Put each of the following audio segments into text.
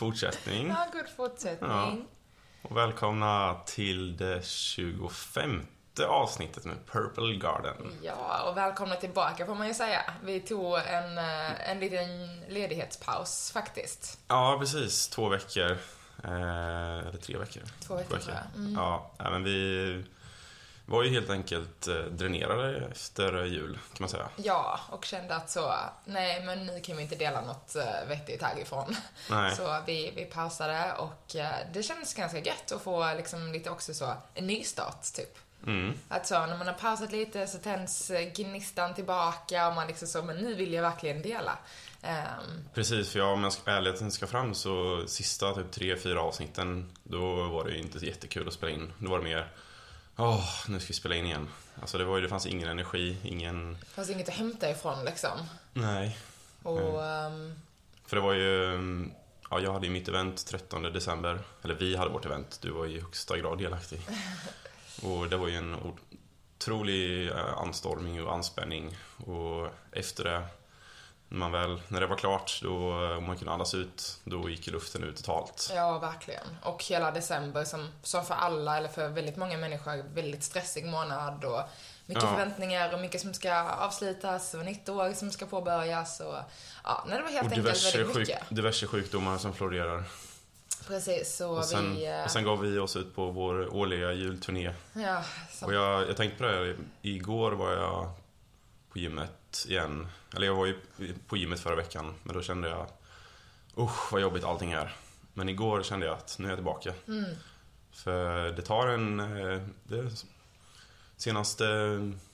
fortsättning. Ja, god fortsättning. Och välkomna till det 25 avsnittet med Purple Garden. Ja, och välkomna tillbaka får man ju säga. Vi tog en, eh, en liten ledighetspaus faktiskt. Ja, precis. Två veckor. Eh, eller tre veckor. Två veckor, tror jag. Mm. Ja, men vi var ju helt enkelt eh, dränerade efter jul, kan man säga. Ja, och kände att så, nej men nu kan vi inte dela något eh, vettigt härifrån. Nej. Så vi, vi pausade och eh, det kändes ganska gött att få liksom lite också så, en nystart typ. Mm. Att så, när man har pausat lite så tänds gnistan tillbaka och man liksom så, men nu vill jag verkligen dela. Ehm, Precis, för jag, om jag ska, ärligheten ska fram så sista typ tre, fyra avsnitten, då var det ju inte jättekul att spela in. Då var det mer, åh, nu ska vi spela in igen. Alltså det var ju, det fanns ingen energi, ingen, fanns inget att hämta ifrån liksom. nej. Och, ehm, För det var ju, mm, ja jag hade ju mitt event 13 december, eller vi hade vårt event, du var i högsta grad delaktig. Och det var ju en otrolig eh, anstormning och anspänning. Och efter det, när, man väl, när det var klart, då, och man kunde andas ut, då gick luften ut totalt. Ja, verkligen. Och hela december som, som för alla, eller för väldigt många människor, väldigt stressig månad och mycket Ja. förväntningar och mycket som ska avslutas och nytt år som ska påbörjas och ja, nej, det var helt Och enkelt väldigt sjuk, mycket. diverse sjukdomar som florerar. Precis, så Och sen, vi... eh, och sen gav vi oss ut på vår årliga julturné. ja, som, Och jag, jag tänkte på det, här, igår var jag på gymmet igen. Eller jag var ju på gymmet förra veckan, men då kände jag usch vad jobbigt allting är. Men igår kände jag att nu är jag tillbaka. Mm. För det tar en... eh, Det, senaste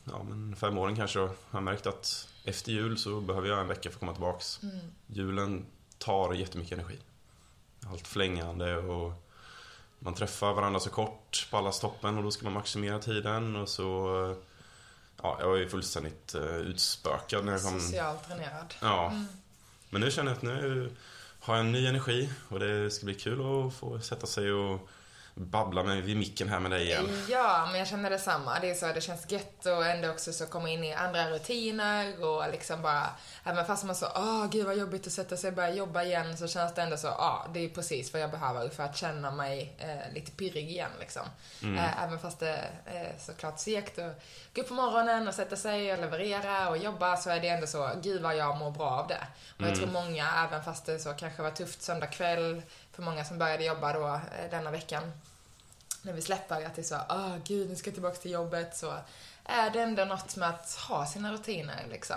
ja, men fem åren kanske har jag märkt att efter jul så behöver jag en vecka för att komma tillbaks. Mm. Julen tar jättemycket energi. Allt flängande och man träffar varandra så kort på alla stoppen och då ska man maximera tiden och så... eh, Ja, jag var ju fullständigt uh, utspökad när jag kom... Socialt dränerad. Ja. Men nu känner jag att nu har jag en ny energi och det ska bli kul att få sätta sig och babbla med vid micken här med dig igen. Ja, men jag känner detsamma. Det är så, det känns gött och ändå också så komma in i andra rutiner och liksom bara, även fast man så, åh gud vad jobbigt att sätta sig och börja jobba igen, så känns det ändå så, ja, det är precis vad jag behöver för att känna mig eh, lite pirrig igen liksom. Eh, även fast det är såklart segt att gå upp på morgonen och sätta sig och leverera och jobba så är det ändå så, gud vad jag mår bra av det. Och jag tror många, även fast det så kanske var tufft söndag kväll, för många som började jobba då eh, denna veckan, när vi släpper att det är så, ah gud, nu ska jag tillbaka till jobbet, så är det ändå något med att ha sina rutiner liksom.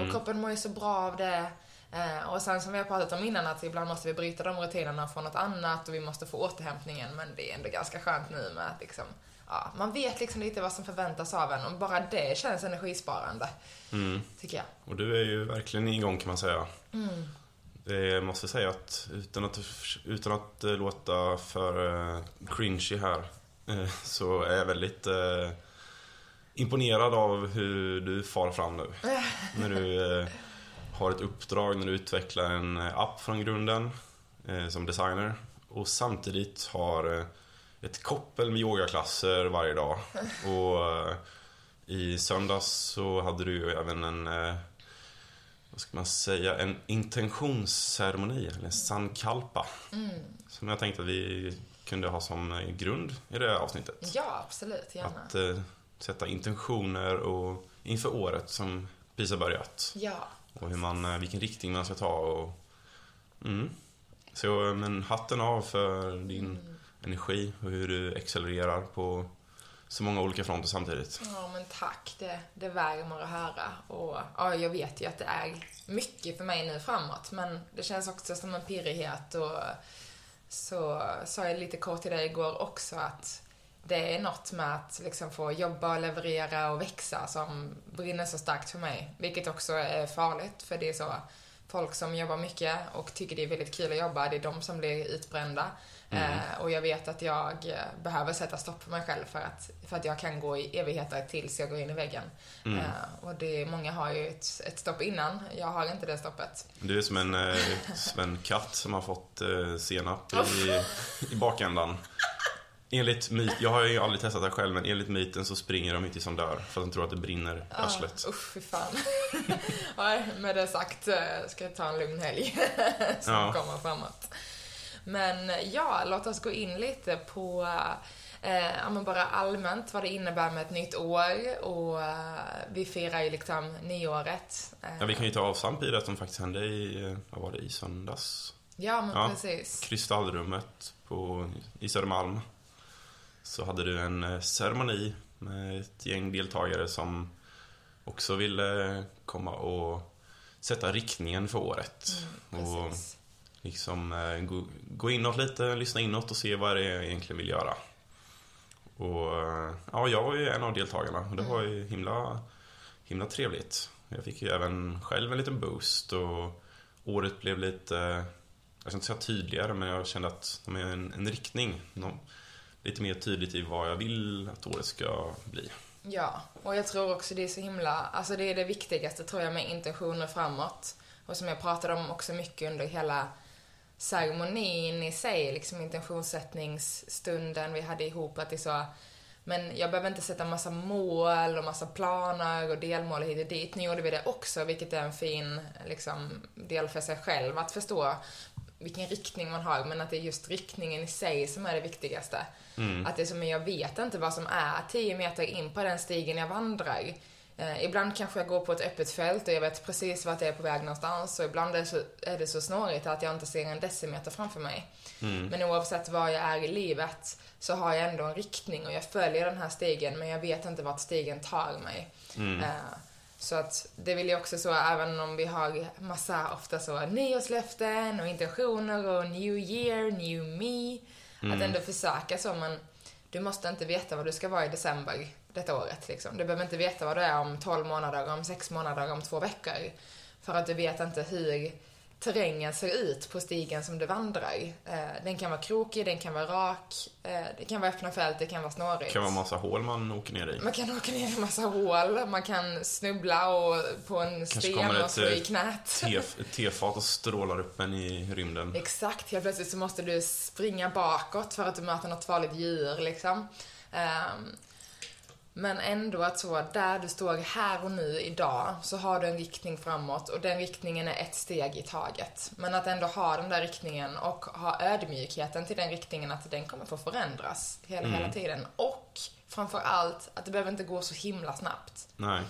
Och kroppen mår ju så bra av det. Eh, och sen som vi har pratat om innan, att ibland måste vi bryta de rutinerna från något annat och vi måste få återhämtningen, men det är ändå ganska skönt nu med att liksom, ja, man vet liksom lite vad som förväntas av en och bara det känns energisparande, tycker jag. Och du är ju verkligen igång kan man säga. Det måste säga att utan att, utan att eh, låta för uh, cringy här eh, så är jag väldigt eh, imponerad av hur du far fram nu. när du eh, har ett uppdrag, när du utvecklar en eh, app från grunden eh, som designer och samtidigt har eh, ett koppel med yogaklasser varje dag. Och eh, i söndags så hade du även en eh, vad ska man säga, en intentionsceremoni, eller en sankalpa. Som jag tänkte att vi kunde ha som eh, grund i det här avsnittet. Ja, absolut, gärna. Att eh, sätta intentioner och inför året som precis har börjat. Ja, Och hur man, eh, vilken riktning man ska ta och... Mm. Så, eh, men hatten av för din energi och hur du accelererar på så många olika fronter samtidigt. Ja, men tack. Det, det värmer att höra. Och ja, jag vet ju att det är mycket för mig nu framåt, men det känns också som en pirrighet och så sa jag lite kort till dig igår också att det är något med att liksom få jobba och leverera och växa som brinner så starkt för mig. Vilket också är farligt, för det är så folk som jobbar mycket och tycker det är väldigt kul att jobba, det är de som blir utbrända. Eh, och jag vet att jag eh, behöver sätta stopp för mig själv för att, för att jag kan gå i evigheter tills jag går in i väggen. Eh, och det, många har ju ett, ett stopp innan, jag har inte det stoppet. Du är som en, eh, som en katt som har fått eh, senap i, i bakändan. Enligt myt, jag har ju aldrig testat det själv, men enligt myten så springer de inte som dör för att de tror att det brinner i arslet. Ah, usch, fy fan. Med det sagt eh, ska jag ta en lugn helg som Ja. kommer framåt. Men ja, låt oss gå in lite på eh, men bara allmänt vad det innebär med ett nytt år och eh, vi firar ju liksom nyåret. Eh, Ja, vi kan ju ta avstamp i det som faktiskt hände i, vad var det, i söndags? ja, men Ja. precis. Kristallrummet på, i Södermalm. Så hade du en eh, ceremoni med ett gäng deltagare som också ville komma och sätta riktningen för året. och Mm, Precis. liksom eh, gå, gå inåt lite, lyssna inåt och se vad det är jag egentligen vill göra. Och eh, ja, jag var ju en av deltagarna och det var ju himla, himla trevligt. Jag fick ju även själv en liten boost och året blev lite, jag ska inte säga tydligare, men jag kände att de är en, en riktning. Nå- lite mer tydligt i vad jag vill att året ska bli. Ja, och jag tror också det är så himla, alltså det är det viktigaste tror jag med intentioner framåt. Och som jag pratade om också mycket under hela ceremonin i sig, liksom intentionssättningsstunden vi hade ihop, att det är så, men jag behöver inte sätta massa mål och massa planer och delmål hit och dit. Nu gjorde vi det också, vilket är en fin liksom, del för sig själv, att förstå vilken riktning man har, men att det är just riktningen i sig som är det viktigaste. Att det är som, jag vet inte vad som är 10 meter in på den stigen jag vandrar. Eh, ibland kanske jag går på ett öppet fält och jag vet precis vart jag är på väg någonstans och ibland är det, så, är det så snårigt att jag inte ser en decimeter framför mig. Men oavsett var jag är i livet så har jag ändå en riktning och jag följer den här stigen men jag vet inte vart stigen tar mig. Eh, så att det vill jag också så, även om vi har massa, ofta så nyårslöften och intentioner och new year, new me. Att ändå försöka så, men du måste inte veta vad du ska vara i december detta året. Liksom. Du behöver inte veta vad du är om 12 månader, om 6 månader, om två veckor. För att du vet inte hur terrängen ser ut på stigen som du vandrar. Eh, den kan vara krokig, den kan vara rak, eh, det kan vara öppna fält, det kan vara snårigt. Det kan vara massa hål man åker ner i. Man kan åka ner i massa hål, man kan snubbla och på en Kanske sten och slå i eh, knät. Ett tefat och strålar upp en i rymden. Exakt, helt plötsligt så måste du springa bakåt för att du möter något farligt djur liksom. Men ändå att så, där du står här och nu idag, så har du en riktning framåt och den riktningen är ett steg i taget. Men att ändå ha den där riktningen och ha ödmjukheten till den riktningen att den kommer få förändras hela, hela tiden. Och framför allt att det behöver inte gå så himla snabbt. Nej.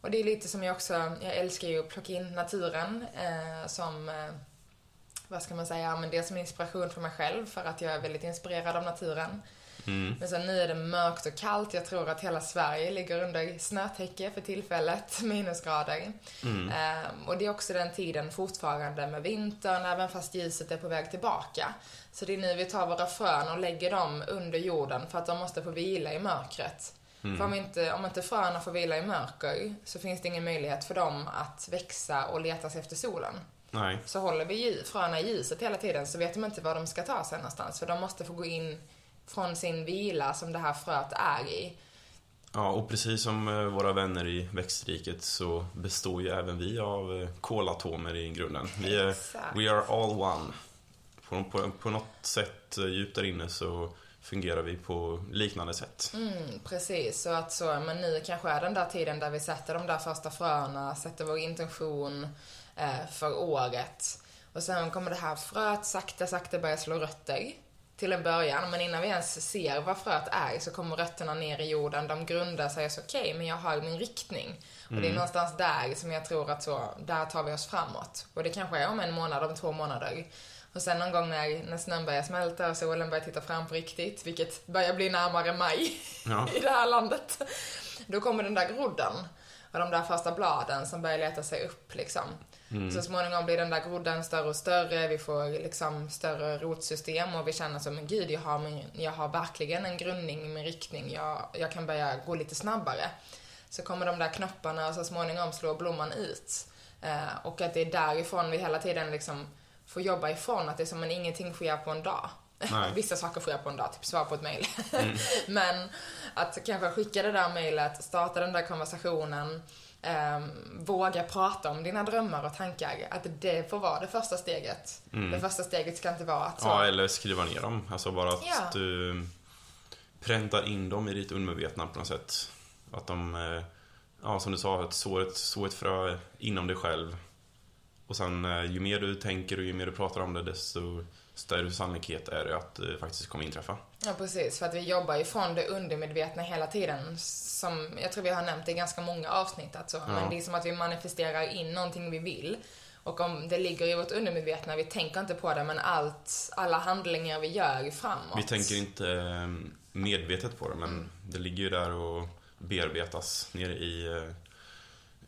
Och det är lite som jag också, jag älskar ju att plocka in naturen eh, som, eh, vad ska man säga, men det som inspiration för mig själv för att jag är väldigt inspirerad av naturen. Men sen nu är det mörkt och kallt. Jag tror att hela Sverige ligger under snötäcke för tillfället, minusgrader. Ehm, och det är också den tiden fortfarande med vintern, även fast ljuset är på väg tillbaka. Så det är nu vi tar våra frön och lägger dem under jorden för att de måste få vila i mörkret. För om inte, om inte fröna får vila i mörker så finns det ingen möjlighet för dem att växa och leta sig efter solen. Nej. Så håller vi fröna i ljuset hela tiden så vet de inte var de ska ta sig någonstans. För de måste få gå in från sin vila som det här fröet är i. Ja, och precis som eh, våra vänner i växtriket så består ju även vi av eh, kolatomer i grunden. Vi är, we are all one. På, på, på något sätt eh, djupt där inne så fungerar vi på liknande sätt. Mm, precis, så att så, men nu kanske är den där tiden där vi sätter de där första fröna, sätter vår intention eh, för året. Och sen kommer det här fröet sakta, sakta börja slå rötter till en början. Men innan vi ens ser vad fröet är så kommer rötterna ner i jorden. De grundar sig och så, okej, men jag har min riktning. Och det är någonstans där som jag tror att så, där tar vi oss framåt. Och det kanske är om en månad, om två månader. Och sen någon gång när, när snön börjar smälta och solen börjar titta fram på riktigt, vilket börjar bli närmare maj Ja. i det här landet, då kommer den där grodden och de där första bladen som börjar leta sig upp liksom. Så småningom blir den där grodden större och större, vi får liksom större rotsystem och vi känner som, men gud, jag har, min, jag har verkligen en grundning i min riktning, jag, jag kan börja gå lite snabbare. Så kommer de där knopparna och så småningom slår blomman ut. Eh, och att det är därifrån vi hela tiden liksom får jobba ifrån, att det är som att ingenting sker på en dag. Vissa saker sker på en dag, typ svara på ett mail. Men att kanske skicka det där mejlet, starta den där konversationen, ehm, våga prata om dina drömmar och tankar. Att det får vara det första steget. Det första steget ska inte vara att så, Ja, eller skriva ner dem. Alltså bara att Ja. du präntar in dem i ditt undermedvetna på något sätt. Att de, eh, ja som du sa, att så ett, så ett frö inom dig själv. Och sen eh, ju mer du tänker och ju mer du pratar om det desto större sannolikhet är det att det faktiskt kommer inträffa. Ja, precis. För att vi jobbar ju från det undermedvetna hela tiden. Som jag tror vi har nämnt i ganska många avsnitt. Alltså. Ja. Men det är som att vi manifesterar in någonting vi vill. Och om det ligger i vårt undermedvetna, vi tänker inte på det, men allt, alla handlingar vi gör framåt. Vi tänker inte eh, medvetet på det, men mm. det ligger ju där och bearbetas nere i eh,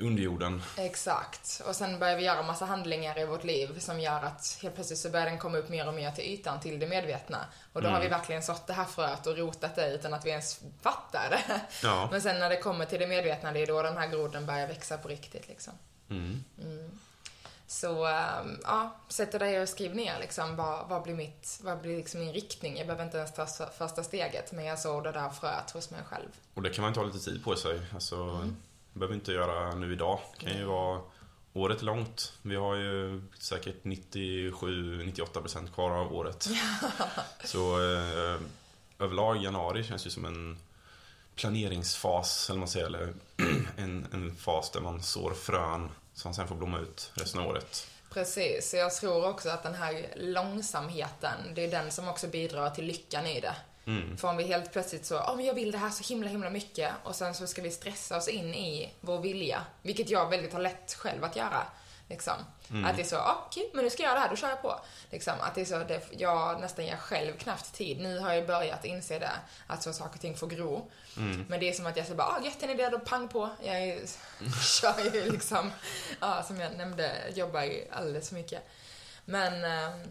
underjorden. Exakt. Och sen börjar vi göra massa handlingar i vårt liv som gör att helt plötsligt så börjar den komma upp mer och mer till ytan, till det medvetna. Och då mm. har vi verkligen sått det här fröet och rotat det utan att vi ens fattar det. Ja. Men sen när det kommer till det medvetna, det är då den här groden börjar växa på riktigt liksom. Mm. Mm. Så ehm, ja, sätt dig och skriv ner liksom, vad, vad blir mitt, vad blir liksom min riktning? Jag behöver inte ens ta första steget, men jag såg det där fröet hos mig själv. Och det kan man ta lite tid på sig. Alltså, mm. Behöver inte göra nu idag. Det kan ju vara året långt. Vi har ju säkert 97-98% kvar av året. Så eh, överlag januari känns ju som en planeringsfas, eller man säger, eller en, en fas där man sår frön som sen får blomma ut resten av året. Precis, jag tror också att den här långsamheten, det är den som också bidrar till lyckan i det. Mm. För om vi helt plötsligt så, ja oh, men jag vill det här så himla himla mycket och sen så ska vi stressa oss in i vår vilja. Vilket jag väldigt har lätt själv att göra. Liksom. Mm. Att det är så, ah, okej, okay, men nu ska jag göra det här, då kör jag på. Liksom, att det är så, det, jag nästan ger själv knappt tid. Nu har jag börjat inse det, att så saker och ting får gro. Mm. Men det är som att jag säger bara, ah, gött en idé, då pang på. Jag är, kör ju liksom, ja, som jag nämnde, jobbar ju alldeles för mycket. Men, äh,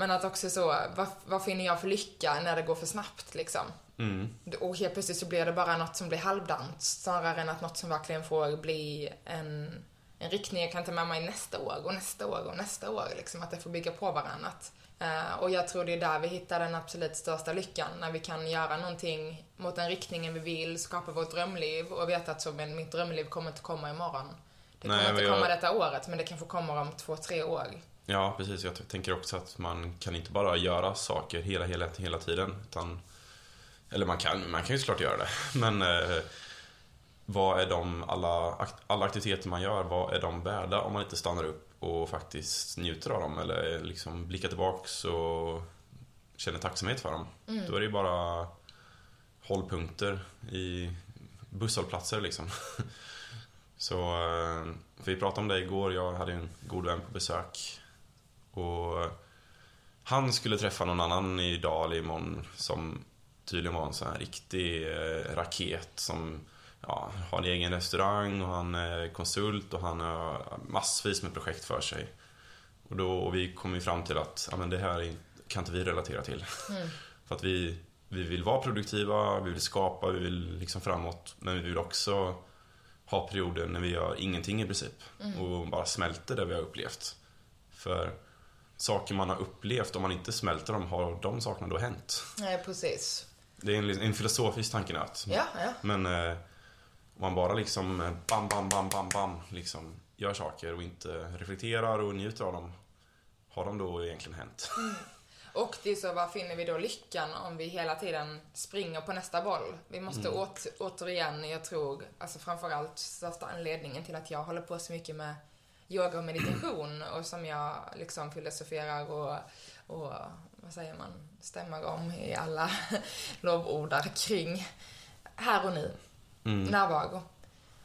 men att också så, vad, vad finner jag för lycka när det går för snabbt liksom? Mm. Och helt plötsligt så blir det bara något som blir halvdant snarare än att något som verkligen får bli en en riktning jag kan ta med mig nästa år och nästa år och nästa år. Liksom, att det får bygga på varandra. Uh, och jag tror det är där vi hittar den absolut största lyckan. När vi kan göra någonting mot den riktningen vi vill, skapa vårt drömliv och veta att så, men mitt drömliv kommer inte komma imorgon. Det kommer Nej, inte jag... komma detta året, men det kanske kommer om två, tre år. Ja, precis. Jag tänker också att man kan inte bara göra saker hela, hela, hela tiden. Utan, eller man kan, man kan ju såklart göra det. Men uh, vad är de, alla, alla aktiviteter man gör, vad är de värda om man inte stannar upp och faktiskt njuter av dem eller liksom blickar tillbaks och känner tacksamhet för dem. Mm. Då är det ju bara hållpunkter i busshållplatser liksom. Så, eh, vi pratade om det igår, jag hade en god vän på besök. Och han skulle träffa någon annan idag eller imorgon som tydligen var en sån här riktig eh, raket som ja, har en egen restaurang och han är konsult och han har massvis med projekt för sig. Och, då, och vi kom ju fram till att ja, men det här kan inte vi relatera till. Mm. för att vi, vi vill vara produktiva, vi vill skapa, vi vill liksom framåt. Men vi vill också ha perioder när vi gör ingenting i princip. Mm. Och bara smälter det vi har upplevt. För saker man har upplevt, om man inte smälter dem, har de sakerna då hänt? Nej, precis. Det är en, en filosofisk tankenöt. Ja, ja. Men eh, om man bara liksom eh, bam, bam, bam, bam, bam liksom gör saker och inte reflekterar och njuter av dem. Har de då egentligen hänt? Mm. Och det är så, var finner vi då lyckan om vi hela tiden springer på nästa boll? Vi måste mm. åt, återigen, jag tror, alltså framförallt största anledningen till att jag håller på så mycket med yoga och meditation och som jag liksom filosoferar och, och vad säger man, stämmer om i alla lovordar kring här och nu mm. närvaro.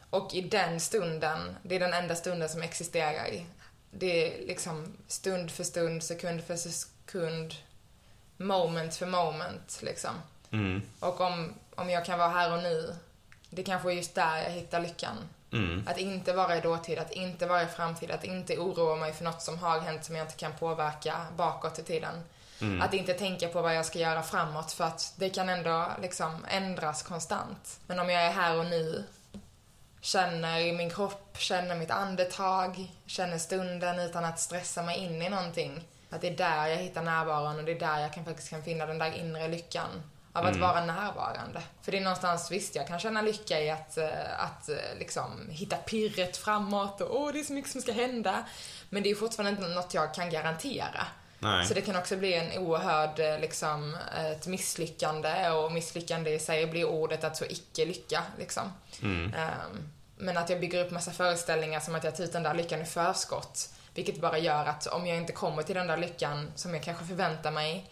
Och i den stunden, det är den enda stunden som existerar. Det är liksom stund för stund, sekund för sekund, moment för moment liksom. Mm. Och om, om jag kan vara här och nu, det kanske är just där jag hittar lyckan. Mm. Att inte vara i dåtid, att inte vara i framtid, att inte oroa mig för något som har hänt som jag inte kan påverka bakåt i tiden. Mm. Att inte tänka på vad jag ska göra framåt för att det kan ändå liksom ändras konstant. Men om jag är här och nu, känner i min kropp, känner mitt andetag, känner stunden utan att stressa mig in i någonting. Att det är där jag hittar närvaron och det är där jag kan, faktiskt kan finna den där inre lyckan. Av att mm. vara närvarande. För det är någonstans, visst jag kan känna lycka i att, eh, att eh, liksom hitta pirret framåt och åh, det är så mycket som ska hända. Men det är fortfarande inte något jag kan garantera. Nej. Så det kan också bli en oerhörd, eh, liksom, ett misslyckande och misslyckande i sig blir ordet att så icke-lycka, liksom. Mm. Ehm, Men att jag bygger upp massa föreställningar som att jag tar ut den där lyckan i förskott. Vilket bara gör att om jag inte kommer till den där lyckan som jag kanske förväntar mig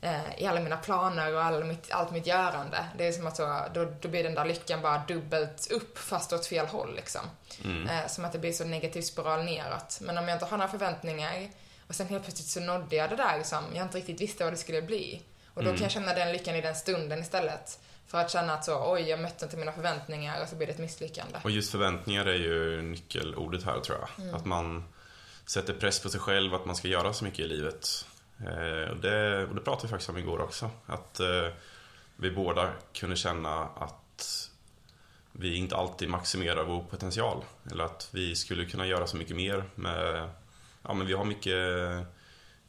eh, i alla mina planer och all mitt, allt mitt görande. Det är som att så, då, då blir den där lyckan bara dubbelt upp fast åt fel håll liksom. Eh, som att det blir så negativ spiral neråt. Men om jag inte har några förväntningar och sen helt plötsligt så nådde jag det där som jag inte riktigt visste vad det skulle bli. Och då kan jag känna den lyckan i den stunden istället. För att känna att så, oj, jag mötte inte mina förväntningar och så blir det ett misslyckande. Och just förväntningar är ju nyckelordet här tror jag. Att man sätter press på sig själv, att man ska göra så mycket i livet. Eh, och, det, och det pratade vi faktiskt om igår också. Att eh, vi båda kunde känna att vi inte alltid maximerar vår potential. Eller att vi skulle kunna göra så mycket mer med... Ja, men vi har mycket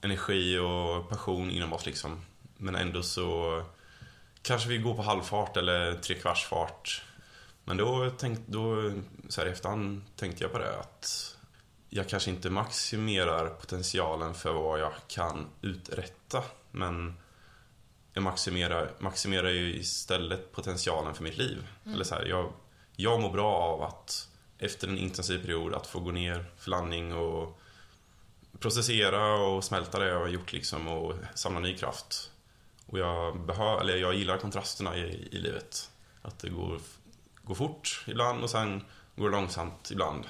energi och passion inom oss liksom. Men ändå så kanske vi går på halvfart eller trekvartsfart. Men då, tänk, då så här i efterhand tänkte jag på det att jag kanske inte maximerar potentialen för vad jag kan uträtta. Men jag maximerar, maximerar ju istället potentialen för mitt liv. Eller så här, jag, jag mår bra av att efter en intensiv period att få gå ner för landning och processera och smälta det jag har gjort liksom och samla ny kraft. Och jag, behör, eller jag gillar kontrasterna i, i livet. Att det går, går fort ibland och sen går det långsamt ibland.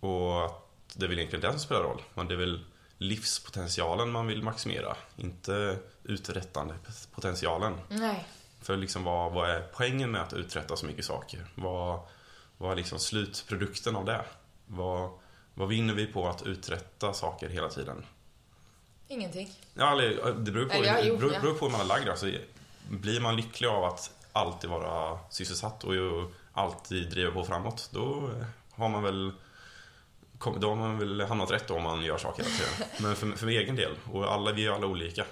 Och att det är väl egentligen det som spelar roll. Men det är väl livspotentialen man vill maximera, inte uträttandepotentialen. Nej. För liksom vad, vad är poängen med att uträtta så mycket saker? Vad, vad är liksom slutprodukten av det? Vad, vad vinner vi på att uträtta saker hela tiden? Ingenting. Ja, eller, det beror på, Eller det beror, beror på hur man är lagd. Alltså, blir man lycklig av att alltid vara sysselsatt och ju alltid driva på framåt, då har man väl då har man väl hamnat rätt då om man gör saker hela tiden. Men för, för min egen del, och alla, vi är alla olika.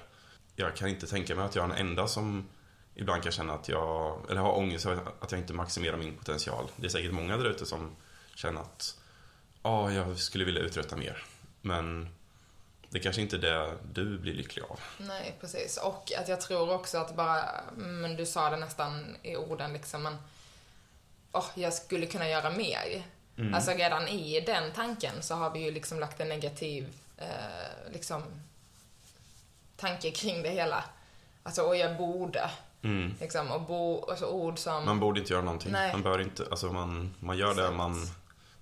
Jag kan inte tänka mig att jag är den enda som ibland kan känna att jag, eller har ångest över att jag inte maximerar min potential. Det är säkert många där ute som känner att ja, jag skulle vilja uträtta mer. Men det kanske inte är det du blir lycklig av. Nej, precis. Och att jag tror också att bara, men du sa det nästan i orden liksom, men åh, jag skulle kunna göra mer. Alltså redan i den tanken så har vi ju liksom lagt en negativ, eh, liksom, tanke kring det hela. Alltså, och jag borde. Mm. Liksom, och bo, alltså ord som... Man borde inte göra någonting. Nej. Man bör inte, alltså man, man gör det man,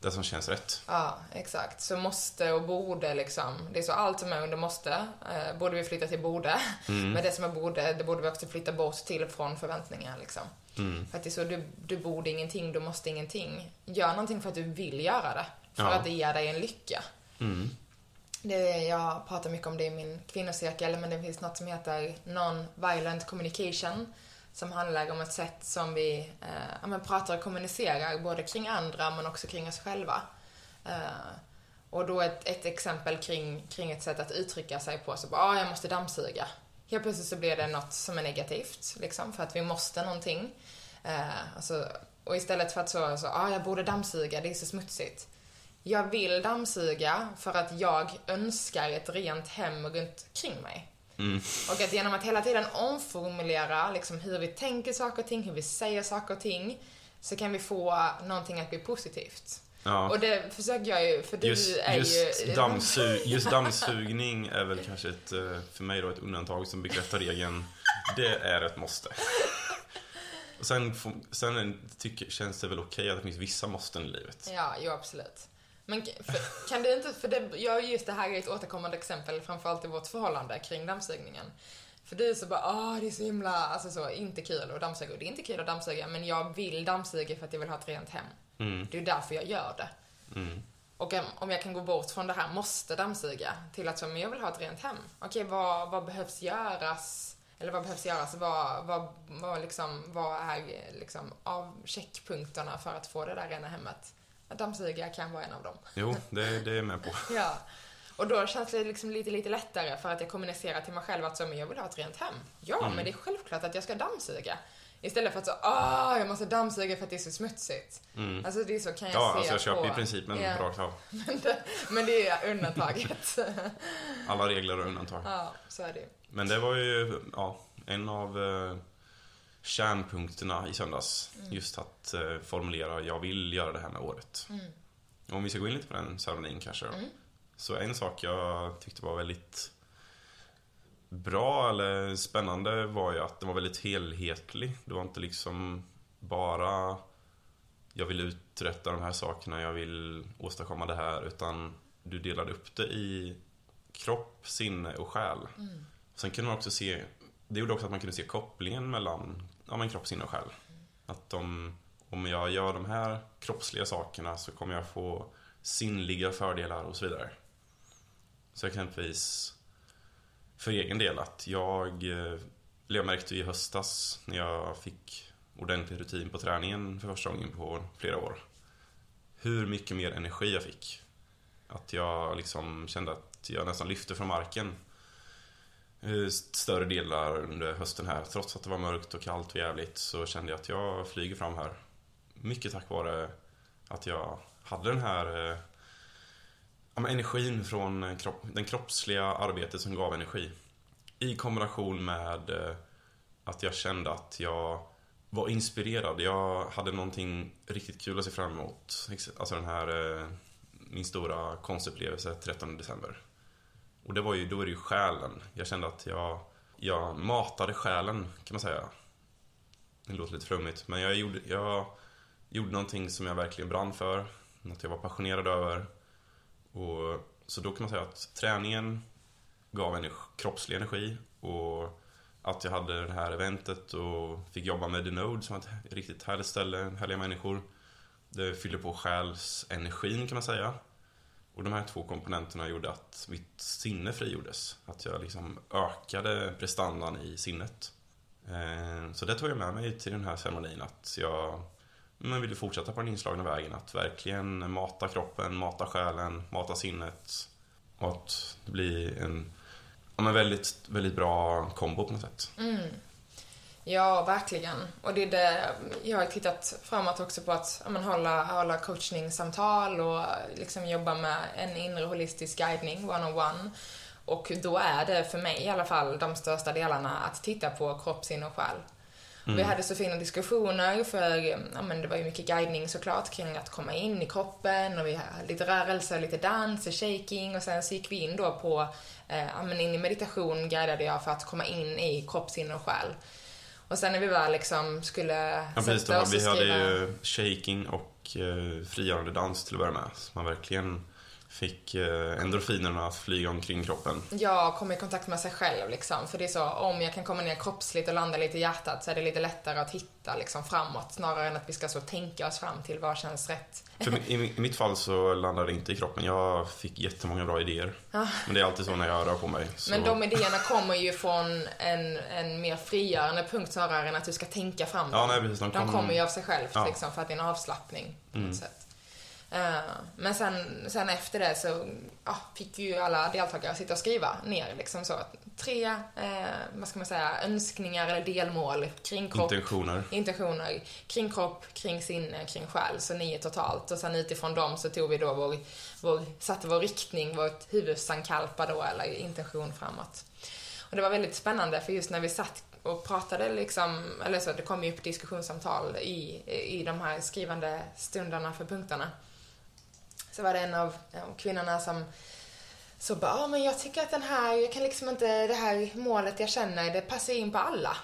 det som känns rätt. Ja, exakt. Så måste och borde liksom. Det är så allt som är under måste, eh, borde vi flytta till borde. Men det som är borde, det borde vi också flytta bort till från förväntningar liksom. Mm. För att det är så, du, du borde ingenting, du måste ingenting. Gör någonting för att du vill göra det. För Ja. att det ger dig en lycka. Mm. Det, jag pratar mycket om det i min kvinnocirkel, men det finns något som heter Non-Violent Communication. Som handlar om ett sätt som vi eh, men pratar och kommunicerar, både kring andra men också kring oss själva. Eh, och då ett, ett exempel kring, kring ett sätt att uttrycka sig på, så bara, ah, jag måste dammsuga. Helt plötsligt så blir det något som är negativt, liksom, för att vi måste någonting. Eh, alltså, och istället för att så, så ah, jag borde dammsuga, det är så smutsigt. Jag vill dammsuga för att jag önskar ett rent hem runt kring mig. Mm. Och att genom att hela tiden omformulera liksom, hur vi tänker saker och ting, hur vi säger saker och ting, så kan vi få någonting att bli positivt. Ja. Och det försöker jag ju, för du Just, är just, ju... dammsug, just dammsugning är väl kanske ett, eh, för mig då, ett undantag som bekräftar regeln. Det är ett måste. Och sen, sen tycker, känns det väl okej att det finns vissa måsten i livet. Ja, jo absolut. Men för, kan du inte, för det, jag just det här är ett återkommande exempel, framförallt i vårt förhållande kring dammsugningen. För du är så bara, ah det är så himla, alltså så, inte kul att dammsuga. Och det är inte kul att dammsuga, men jag vill dammsuga för att jag vill ha ett rent hem. Mm. Det är därför jag gör det. Mm. Och om- om jag kan gå bort från det här måste dammsuga till att så, men jag vill ha ett rent hem. Okej, vad, vad behövs göras? Eller vad behövs göras? Vad, vad, vad, liksom, vad är liksom, av checkpunkterna för att få det där rena hemmet? Att dammsuga kan vara en av dem. Jo, det, det är jag med på. Ja. Och då känns det liksom lite, lite lättare för att jag kommunicerar till mig själv att så, men jag vill ha ett rent hem. Ja, men det är självklart att jag ska dammsuga. Istället för att så, ah, jag måste dammsuga för att det är så smutsigt. Mm. Alltså det är så kan jag Ja, se alltså jag köper på... i principen Ja. rakt av. Men det, men det är undantaget. Alla regler och undantag. ja, så är det. Men det var ju ja, en av eh, kärnpunkterna i söndags. Just att eh, formulera, jag vill göra det här med året. Om vi ska gå in lite på den ceremonin kanske då. Så en sak jag tyckte var väldigt bra eller spännande var ju att den var väldigt helhetlig. Det var inte liksom bara jag vill uträtta de här sakerna, jag vill åstadkomma det här. Utan du delade upp det i kropp, sinne och själ. Sen kunde man också se, det gjorde också att man kunde se kopplingen mellan ja, men kropp, sinne och själ. Att om, om jag gör de här kroppsliga sakerna så kommer jag få sinnliga fördelar och så vidare. Så exempelvis för egen del att jag, eh, jag märkte i höstas när jag fick ordentlig rutin på träningen för första gången på flera år. Hur mycket mer energi jag fick. Att jag liksom kände att jag nästan lyfte från marken eh, större delar under hösten här. Trots att det var mörkt och kallt och jävligt så kände jag att jag flyger fram här. Mycket tack vare att jag hade den här eh, ja, men energin från eh, kropp, den kroppsliga arbetet som gav energi. I kombination med eh, att jag kände att jag var inspirerad. Jag hade någonting riktigt kul att se fram emot. Alltså den här, eh, min stora konstupplevelse 13 december. Och det var ju, då är det ju själen. Jag kände att jag, jag matade själen, kan man säga. Det låter lite flummigt, men jag gjorde, jag gjorde någonting som jag verkligen brann för. Något jag var passionerad över. Och, så då kan man säga att träningen gav energi, kroppslig energi och att jag hade det här eventet och fick jobba med The Node som var ett riktigt härligt ställe, härliga människor. Det fyllde på själsenergin kan man säga. Och de här två komponenterna gjorde att mitt sinne frigjordes. Att jag liksom ökade prestandan i sinnet. Eh, så det tog jag med mig till den här ceremonin. Att jag men ville fortsätta på den inslagna vägen. Att verkligen mata kroppen, mata själen, mata sinnet. Och att det blir en ja, men väldigt, väldigt bra kombo på något sätt. Mm. Ja, verkligen. Och det är det, jag har tittat framåt också på att ja, men, hålla, hålla coachningssamtal och liksom jobba med en inre holistisk guidning, one-on-one. Och då är det för mig i alla fall de största delarna att titta på kropp, sinne och själ. Och Vi hade så fina diskussioner för ja, men det var ju mycket guidning såklart kring att komma in i kroppen och vi hade lite rörelse, lite dans och shaking och sen så gick vi in då på, eh, ja, men in i meditation guidade jag för att komma in i kropp, sinne och själ. Och sen när vi väl liksom skulle Ja, precis. sätta Då, oss och vi hade skriva... ju shaking och eh, frigörande dans till att börja med. Så man verkligen fick eh, endorfinerna att flyga omkring kroppen. Ja, komma i kontakt med sig själv liksom. För det är så, om jag kan komma ner kroppsligt och landa lite i hjärtat så är det lite lättare att hitta liksom framåt snarare än att vi ska så tänka oss fram till vad känns rätt. För i, mitt fall så landade det inte i kroppen. Jag fick jättemånga bra idéer. Men det är alltid så när jag rör på mig. Så, Men de idéerna kommer ju från en, en mer frigörande punkt snarare än att du ska tänka fram dem. Ja, nej, precis. De De kom- kommer ju av sig själv Ja. liksom, för att det är en avslappning på Mm. något sätt. Eh, men sen, sen efter det så ja, fick ju alla deltagare sitta och skriva ner liksom så. Tre, eh, vad ska man säga, önskningar eller delmål kring kropp. Intentioner. intentioner kring kropp, kring sinne, kring själ. Så nio totalt. Och sen utifrån dem så tog vi då vår, vår satte vår riktning, vårt huvudsankalpa då, eller intention framåt. Och det var väldigt spännande för just när vi satt och pratade liksom, eller så, det kom ju upp diskussionssamtal i, i de här skrivande stunderna för punkterna. Så var det en av kvinnorna som så bara, ah, men jag tycker att den här, jag kan liksom inte, det här målet jag känner, det passar in på alla.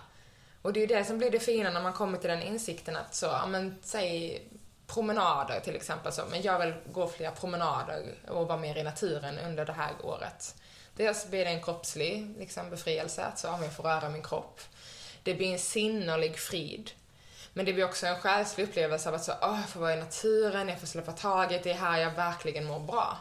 Och det är ju det som blir det fina när man kommer till den insikten att så, ja men säg promenader till exempel så, men jag vill gå fler promenader och vara mer i naturen under det här året. Dels blir det en kroppslig liksom, befrielse, att så, ah, om jag får röra min kropp. Det blir en sinnerlig frid. Men det blir också en själslig upplevelse av att så, åh, jag får vara i naturen, jag får släppa taget, det är här jag verkligen mår bra.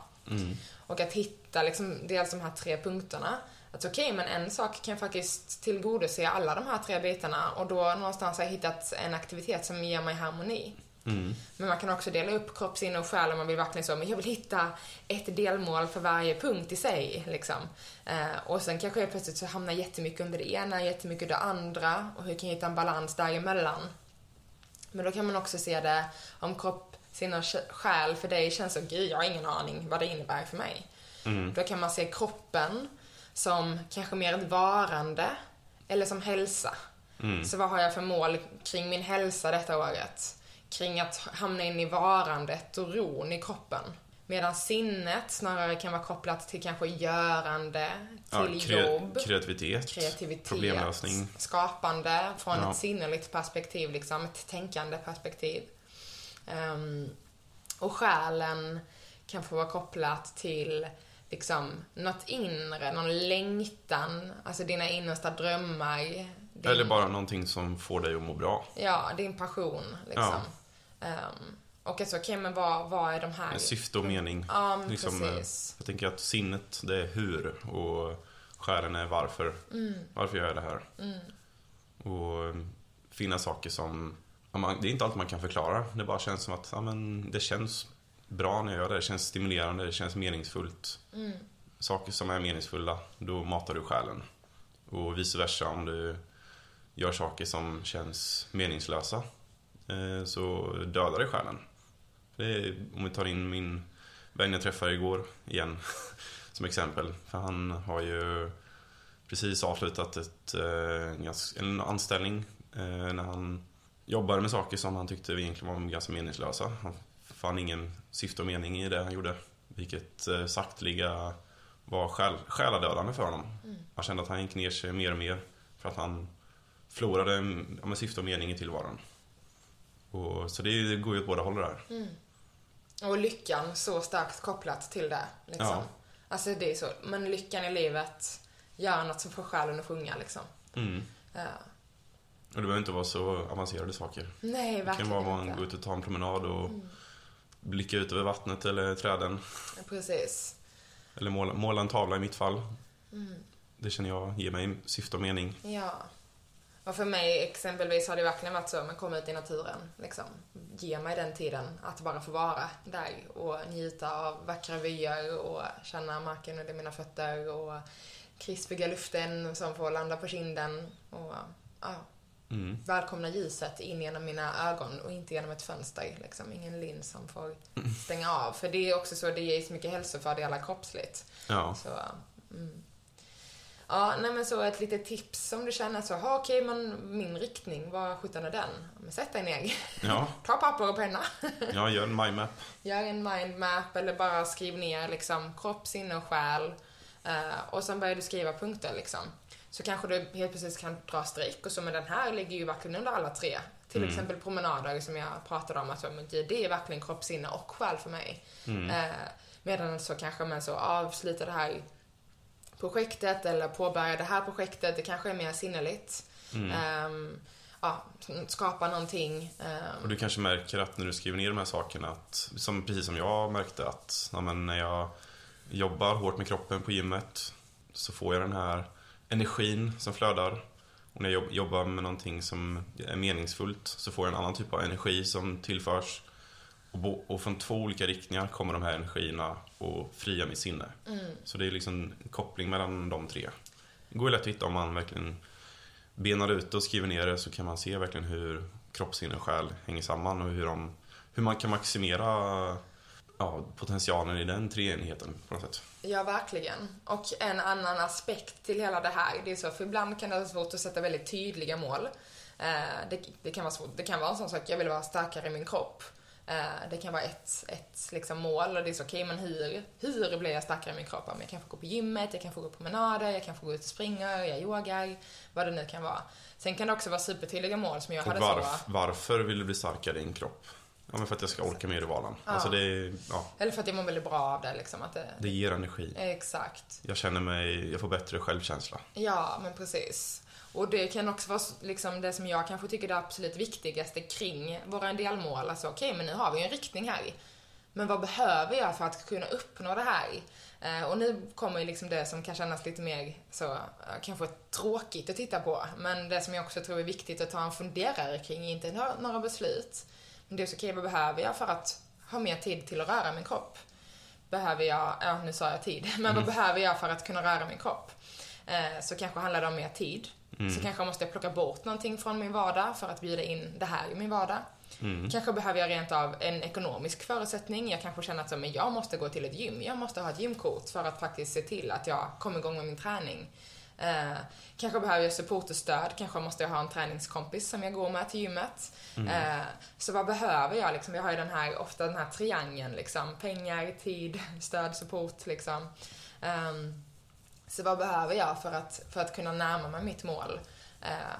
Och att hitta liksom, dels de här tre punkterna. Att okej, men en sak kan faktiskt tillgodose alla de här tre bitarna och då någonstans har jag hittat en aktivitet som ger mig harmoni. Men man kan också dela upp kropp, sinne och själ om man vill verkligen så, men jag vill hitta ett delmål för varje punkt i sig. Liksom. Eh, och sen kanske jag plötsligt så hamnar jättemycket under det ena, jättemycket under det andra. Och hur kan jag hitta en balans däremellan? Men då kan man också se det om kropp, sinne och själ för dig känns som, gud jag har ingen aning vad det innebär för mig. Då kan man se kroppen som kanske mer ett varande eller som hälsa. Så vad har jag för mål kring min hälsa detta året? Kring att hamna in i varandet och ron i kroppen. Medan sinnet snarare kan vara kopplat till kanske görande, till Ja, jobb, kreativitet, kreativitet, problemlösning. skapande från Ja. ett sinneligt perspektiv, liksom ett tänkande perspektiv. Ehm, och själen kan få vara kopplat till liksom något inre, någon längtan, alltså dina innersta drömmar. Din, Eller bara någonting som får dig att må bra. Ja, din passion liksom. Ehm, och alltså, okej men vad, vad är de här? Med syfte och mening. Ja, men Liksom, eh, precis. Jag tänker att sinnet, det är hur och själen är varför. Mm. Varför gör jag det här? Och eh, finna saker som... det är inte allt man kan förklara. Det bara känns som att ja, men det känns bra när jag gör det. Det känns stimulerande, det känns meningsfullt. Mm. Saker som är meningsfulla, då matar du själen. Och vice versa om du gör saker som känns meningslösa. eh, Så dödar det själen. Är, om vi tar in min vän jag träffade igår igen som exempel. För han har ju precis avslutat ett, eh, en anställning eh, när han jobbade med saker som han tyckte egentligen var ganska meningslösa. Han fann ingen syfte och mening i det han gjorde. Vilket eh, sakteliga var själ, själadödande för honom. Han kände att han gick ner sig mer och mer för att han förlorade ja, syfte och mening i tillvaron. Och, så det går ju åt båda håll där. Och lyckan så starkt kopplat till det. Liksom. Ja. Alltså det är så. Men lyckan i livet gör något som får själen att sjunga liksom. Mm. Ja. Och det behöver inte vara så avancerade saker. Nej, Det kan verkligen vara att. Mm. går ut och tar en promenad och blickar ut över vattnet eller träden. Precis. Eller måla, måla en tavla i mitt fall. Mm. Det känner jag ger mig syfte och mening. Ja. Och för mig exempelvis har det verkligen varit så, men kom ut i naturen. Liksom. Ge mig den tiden att bara få vara där och njuta av vackra vyer och känna marken under mina fötter och krispiga luften som får landa på kinden. Och ja, Mm. välkomna ljuset in genom mina ögon och inte genom ett fönster. Liksom. Ingen lins som får stänga av. För det är också så, det ger så mycket hälsofördelar kroppsligt. Ja. Så, mm. Ja, nej men så ett litet tips om du känner så, ha okej men min riktning, vad sjutton är den? Men sätt dig ner, Ja, ta papper och penna, jag gör en mindmap. gör en mindmap eller bara skriv ner liksom kropp, sinne och själ. Eh, och sen börjar du skriva punkter liksom. Så kanske du helt precis kan dra streck och så, men den här ligger ju verkligen under alla tre. Till exempel promenader som jag pratade om, att det är verkligen kropp, sinne och själ för mig. Eh, medan så kanske man så avslutar det här projektet eller påbörja det här projektet, det kanske är mer sinneligt. Ehm, ja, skapa någonting. ehm, Och du kanske märker att när du skriver ner de här sakerna, att, som, precis som jag märkte att ja, när jag jobbar hårt med kroppen på gymmet så får jag den här energin som flödar. Och när jag jobb- jobbar med någonting som är meningsfullt så får jag en annan typ av energi som tillförs. Och, och från två olika riktningar kommer de här energierna och fria mitt sinne. Så det är liksom en koppling mellan de tre. Det går ju lätt att hitta om man verkligen benar ut och skriver ner det så kan man se verkligen hur kropp, sinne och själ hänger samman och hur, de, hur man kan maximera ja, potentialen i den treenigheten på något sätt. Ja, verkligen. Och en annan aspekt till hela det här, det är så, för ibland kan det vara svårt att sätta väldigt tydliga mål. Eh, det, det, kan vara svårt. det kan vara en sån sak, jag vill vara starkare i min kropp. Eh, det kan vara ett, ett liksom mål och det är så, okej men hur, hur blir jag starkare i min kropp? Ja, Jag kan få gå på gymmet, jag kan få gå promenader, jag kan få gå ut och springa, jag yogar, vad det nu kan vara. Sen kan det också vara supertydliga mål som jag Och hade varf, så. varför vill du bli starkare i din kropp? Ja, men för att jag ska orka mer i vardagen. Alltså det, ja, Eller för att jag mår väldigt bra av det liksom. Att det, det ger energi. Exakt. Jag känner mig, jag får bättre självkänsla. Ja, men precis. Och det kan också vara liksom det som jag kanske tycker är det absolut viktigaste kring våra delmål. Alltså okej, men nu har vi en riktning här. Men vad behöver jag för att kunna uppnå det här? Eh, och nu kommer ju liksom det som kan kännas lite mer så, eh, kanske tråkigt att titta på. Men det som jag också tror är viktigt att ta en funderare kring, inte några, beslut. Det är så okej, vad behöver jag för att ha mer tid till att röra min kropp? Behöver jag, ja nu sa jag tid, men vad behöver jag för att kunna röra min kropp? Eh, så kanske handlar det om mer tid. Så kanske måste jag plocka bort någonting från min vardag för att bjuda in det här i min vardag. Kanske behöver jag rent av en ekonomisk förutsättning. Jag kanske känner att så, men jag måste gå till ett gym. Jag måste ha ett gymkort för att faktiskt se till att jag kommer igång med min träning. Eh, kanske behöver jag support och stöd. Kanske måste jag ha en träningskompis som jag går med till gymmet. Eh, så vad behöver jag liksom? Jag har ju den här, ofta den här triangeln liksom. Pengar, tid, stöd, support liksom. Ehm, så vad behöver jag för att, för att kunna närma mig mitt mål? Eh,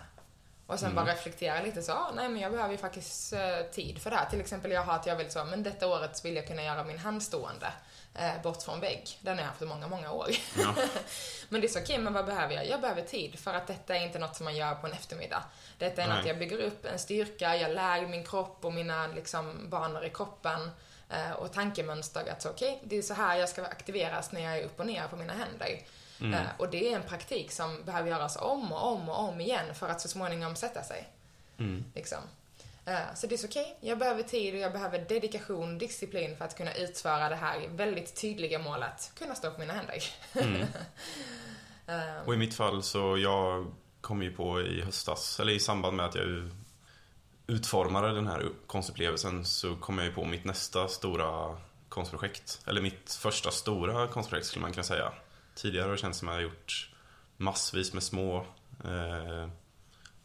och sen bara reflektera lite så, ah, nej men jag behöver ju faktiskt eh, tid för det här. Till exempel jag har att jag vill så, men detta året vill jag kunna göra min handstående eh, bort från vägg. Den har jag haft i många, många år. Ja. men det är så, okej, men vad behöver jag? Jag behöver tid för att detta är inte något som man gör på en eftermiddag. Detta är Nej. något jag bygger upp en styrka, jag lär min kropp och mina liksom, banor i kroppen eh, och tankemönster att så, okej, det är så här jag ska aktiveras när jag är upp och ner på mina händer. Eh, och det är en praktik som behöver göras om och om och om igen för att så småningom sätta sig. Liksom. Eh, Så det är okej, jag behöver tid och jag behöver dedikation, disciplin för att kunna utföra det här väldigt tydliga målet, kunna stå på mina händer. Eh, Och i mitt fall så jag kom ju på i höstas, eller i samband med att jag utformade den här konstupplevelsen så kom jag ju på mitt nästa stora konstprojekt. Eller mitt första stora konstprojekt skulle man kunna säga. Tidigare har det känts som att jag har gjort massvis med små eh,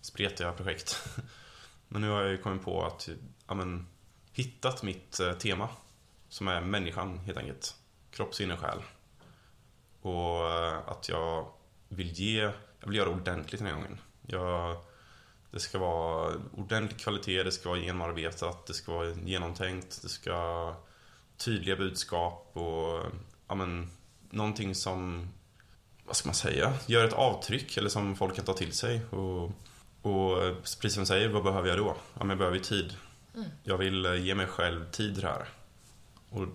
spretiga projekt. Men nu har jag ju kommit på att, ja men, hittat mitt eh, tema. Som är människan helt enkelt. Kropp, sinne, själ. Och eh, att jag vill ge, jag vill göra ordentligt den här gången. Jag, det ska vara ordentlig kvalitet, det ska vara genomarbetat, det ska vara genomtänkt, det ska vara tydliga budskap och ja, men, någonting som, vad ska man säga, gör ett avtryck eller som folk kan ta till sig. Och, och precis som du säger, vad behöver jag då? Ja, men jag behöver ju tid. Jag vill eh, ge mig själv tid här. Och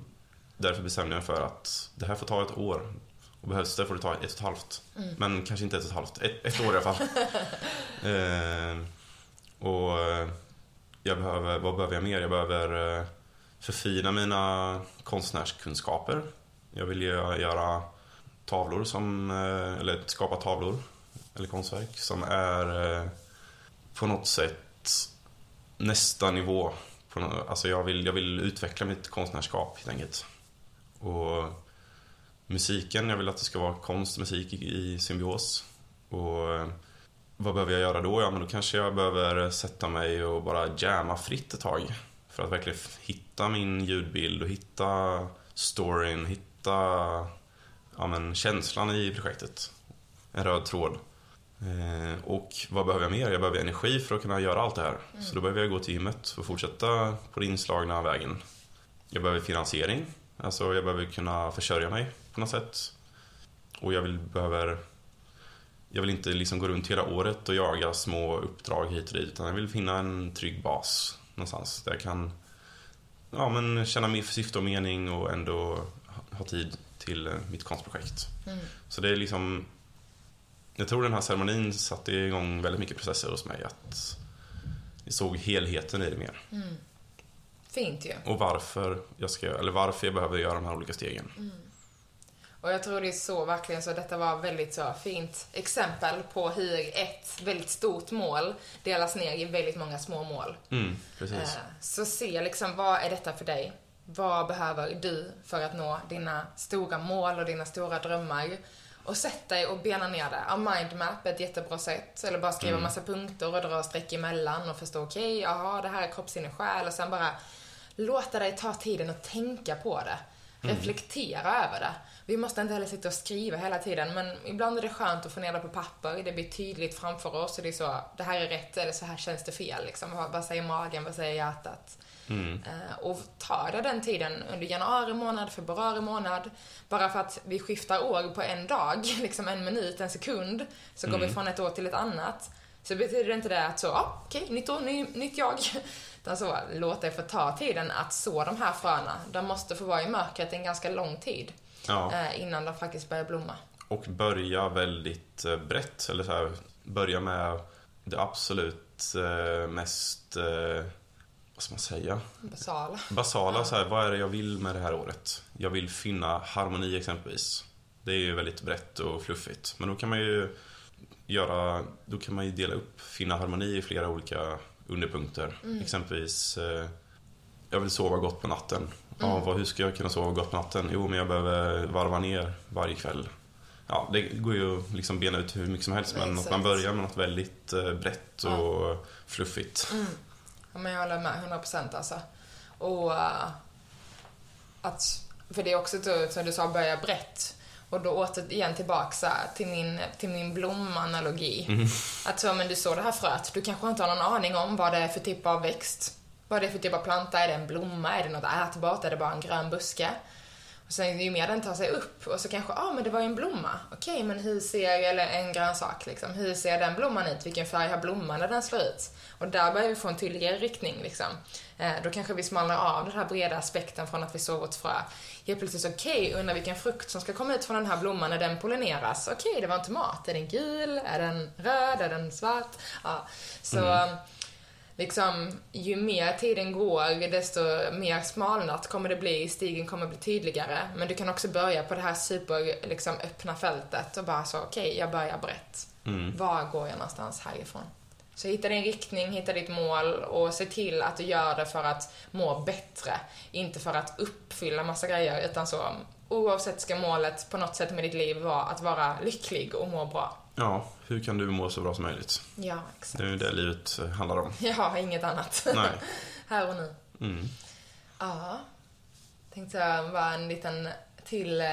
därför bestämde jag mig för att det här får ta ett år. Och behövs det får det ta ett och ett halvt. Men kanske inte ett och ett halvt. Ett, ett år i alla fall. eh, och eh, jag behöver, vad behöver jag mer? Jag behöver eh, förfina mina konstnärskunskaper. Jag vill göra tavlor som, eh, eller skapa tavlor eller konstverk som är eh, på något sätt nästa nivå. Alltså jag vill, jag vill utveckla mitt konstnärskap helt enkelt. Och musiken, jag vill att det ska vara konst och musik i, symbios. Och eh, vad behöver jag göra då? Ja, men då kanske jag behöver sätta mig och bara jamma fritt ett tag. För att verkligen hitta min ljudbild och hitta storyn, hitta ja, men, känslan i projektet. En röd tråd. Eh, och vad behöver jag mer? Jag behöver energi för att kunna göra allt det här. Så då behöver jag gå till gymmet och fortsätta på den inslagna vägen. Jag behöver finansiering. Alltså jag behöver kunna försörja mig på något sätt. Och jag vill, behöver... Jag vill inte liksom gå runt hela året och jaga små uppdrag hit och dit. Utan jag vill finna en trygg bas någonstans. Där jag kan ja, men känna mer syfte och mening och ändå ha- tid till eh, mitt konstprojekt. Så det är liksom... Jag tror den här ceremonin satte igång väldigt mycket processer hos mig. Att jag såg helheten i det mer. Fint ju. Och varför jag, ska, eller varför jag behöver göra de här olika stegen. Och jag tror det är så verkligen så detta var väldigt så fint exempel på hur ett väldigt stort mål delas ner i väldigt många små mål. Mm, precis. Eh, Så se liksom, vad är detta för dig? Vad behöver du för att nå dina stora mål och dina stora drömmar? Och sätt dig och bena ner det. Ja, mindmap är ett jättebra sätt. Eller bara skriva massa punkter och dra streck emellan och förstå, okej, jaha, det här är kropp, sinne, själ. Och sen bara låta dig ta tiden och tänka på det. Reflektera över det. Vi måste inte heller sitta och skriva hela tiden, men ibland är det skönt att få ner det på papper. Det blir tydligt framför oss och det är så, det här är rätt eller så här känns det fel. Liksom. Vad, säger magen, vad säger hjärtat? Eh, och ta det den tiden under januari månad, februari månad. Bara för att vi skiftar år på en dag, liksom en minut, en sekund, så går vi från ett år till ett annat. Så betyder det inte det att så, okej, nytt år, ny, nytt jag. Så, låt det få ta tiden att så de här fröna. De måste få vara i mörkret en ganska lång tid Ja. eh, innan de faktiskt börjar blomma. Och börja väldigt eh, brett. Eller så här, börja med det absolut eh, mest vad ska man säga? Basala. Basala, så här, vad är det jag vill med det här året? Jag vill finna harmoni exempelvis. Det är ju väldigt brett och fluffigt. Men då kan man ju göra, då kan man ju dela upp finna harmoni i flera olika underpunkter. Exempelvis, eh, jag vill sova gott på natten. Ja, vad, hur ska jag kunna sova gott på natten? Jo, men jag behöver varva ner varje kväll. Ja, det går ju att liksom bena ut hur mycket som helst, men att man börjar med något väldigt eh, brett och fluffigt. Ja, men jag håller med, 100 procent alltså. Och uh, att, för det är också som du sa, börja brett. Och då återigen tillbaks här, till min, till min blomanalogi. Att så, men du såg det här fröet, du kanske inte har någon aning om vad det är för typ av växt. Vad det är för typ av planta, är det en blomma, är det något ätbart, är det bara en grön buske? Och sen ju mer den tar sig upp och så kanske, ja ah, men det var ju en blomma. Okej, men hur ser, eller en grönsak liksom, hur ser den blomman ut? Vilken färg har blomman när den slår ut? Och där börjar vi få en tydligare riktning liksom. Eh, då kanske vi smalnar av den här breda aspekten från att vi såg vårt frö. Helt plötsligt okej, okej, undrar vilken frukt som ska komma ut från den här blomman när den pollineras. Okej, det var en tomat. Är den gul? Är den röd? Är den svart? Ja, så mm liksom, ju mer tiden går, desto mer smalnat kommer det bli, stigen kommer bli tydligare. Men du kan också börja på det här super, liksom, öppna fältet och bara så, okej, jag börjar brett. Var går jag någonstans härifrån? Så hitta din riktning, hitta ditt mål och se till att du gör det för att må bättre. Inte för att uppfylla massa grejer, utan så oavsett ska målet på något sätt med ditt liv vara att vara lycklig och må bra. Ja, hur kan du må så bra som möjligt? Ja, exakt. Det är det livet eh, handlar om. Har inget annat. Nej. Här och nu. Mm. Ja. Tänkte jag bara en liten till eh,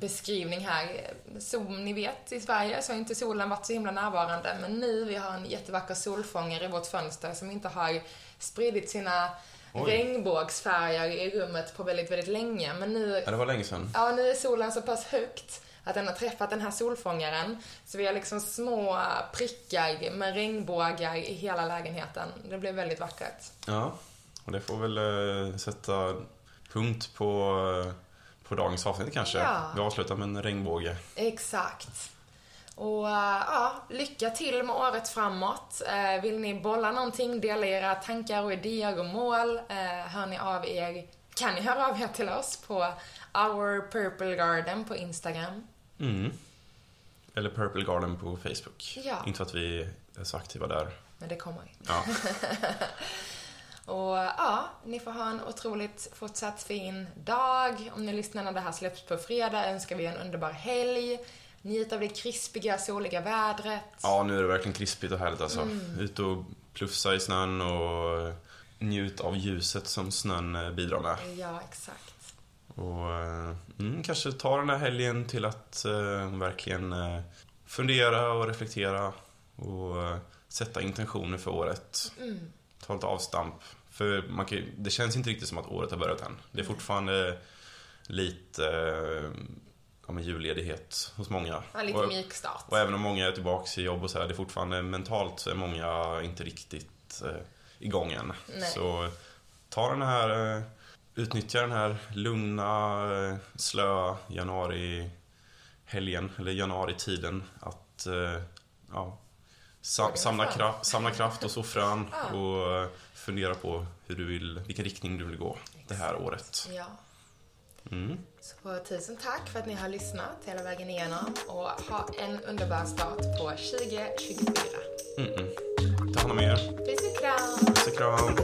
beskrivning här. Som ni vet, i Sverige så har inte solen varit så himla närvarande, men nu vi har en jättevacker solfångare i vårt fönster som inte har spridit sina Oj. regnbågsfärger i rummet på väldigt, väldigt länge. Men nu, Ja, det var länge sedan. ja, nu är solen så pass högt att den har träffat den här solfångaren. Så vi har liksom små prickar med regnbågar i hela lägenheten. Det blev väldigt vackert. Ja, och det får väl eh, sätta punkt på, eh, på dagens avsnitt kanske. Ja. Vi avslutar med en regnbåge. Exakt. Och äh, ja, lycka till med året framåt. Eh, vill ni bolla någonting, dela era tankar och idéer och mål, eh, hör ni av er, kan ni höra av er till oss på Our Purple Garden på Instagram. Mm. Eller Purple Garden på Facebook. Ja. Inte att vi är så aktiva där. Men det kommer ju. Ja, Och ja, ni får ha en otroligt fortsatt fin dag. Om ni lyssnar när det här släpps på fredag önskar vi en underbar helg. Njut av det krispiga, soliga vädret. ja nu är det verkligen krispigt och härligt alltså. Mm. Ut och plufsa i snön och njut av ljuset som snön eh, bidrar med. Ja, exakt. Och eh, mm, kanske ta den här helgen till att eh, verkligen eh, fundera och reflektera och eh, sätta intentioner för året. Mm. Ta lite avstamp. För man kan, det känns inte riktigt som att året har börjat än. Det är fortfarande lite eh, ja, men julledighet hos många. Ja, lite och, mjukstart. och även om många är tillbaka i jobb och så här, det är fortfarande mentalt så är många inte riktigt eh, igång än. Nej. Så ta den här, eh, utnyttja den här lugna, eh, slöa januari-helgen, eller januari-tiden att eh, ja, sa, Fråga samla, kraft, samla kraft och så frön och eh, fundera på hur du vill, vilken riktning du vill gå det här året. Ja. Mm. Så tusen tack för att ni har lyssnat hela vägen igenom och ha en underbar start på 2024. Mm -mm. Ta hand om er. Puss och kram! Puss och kram.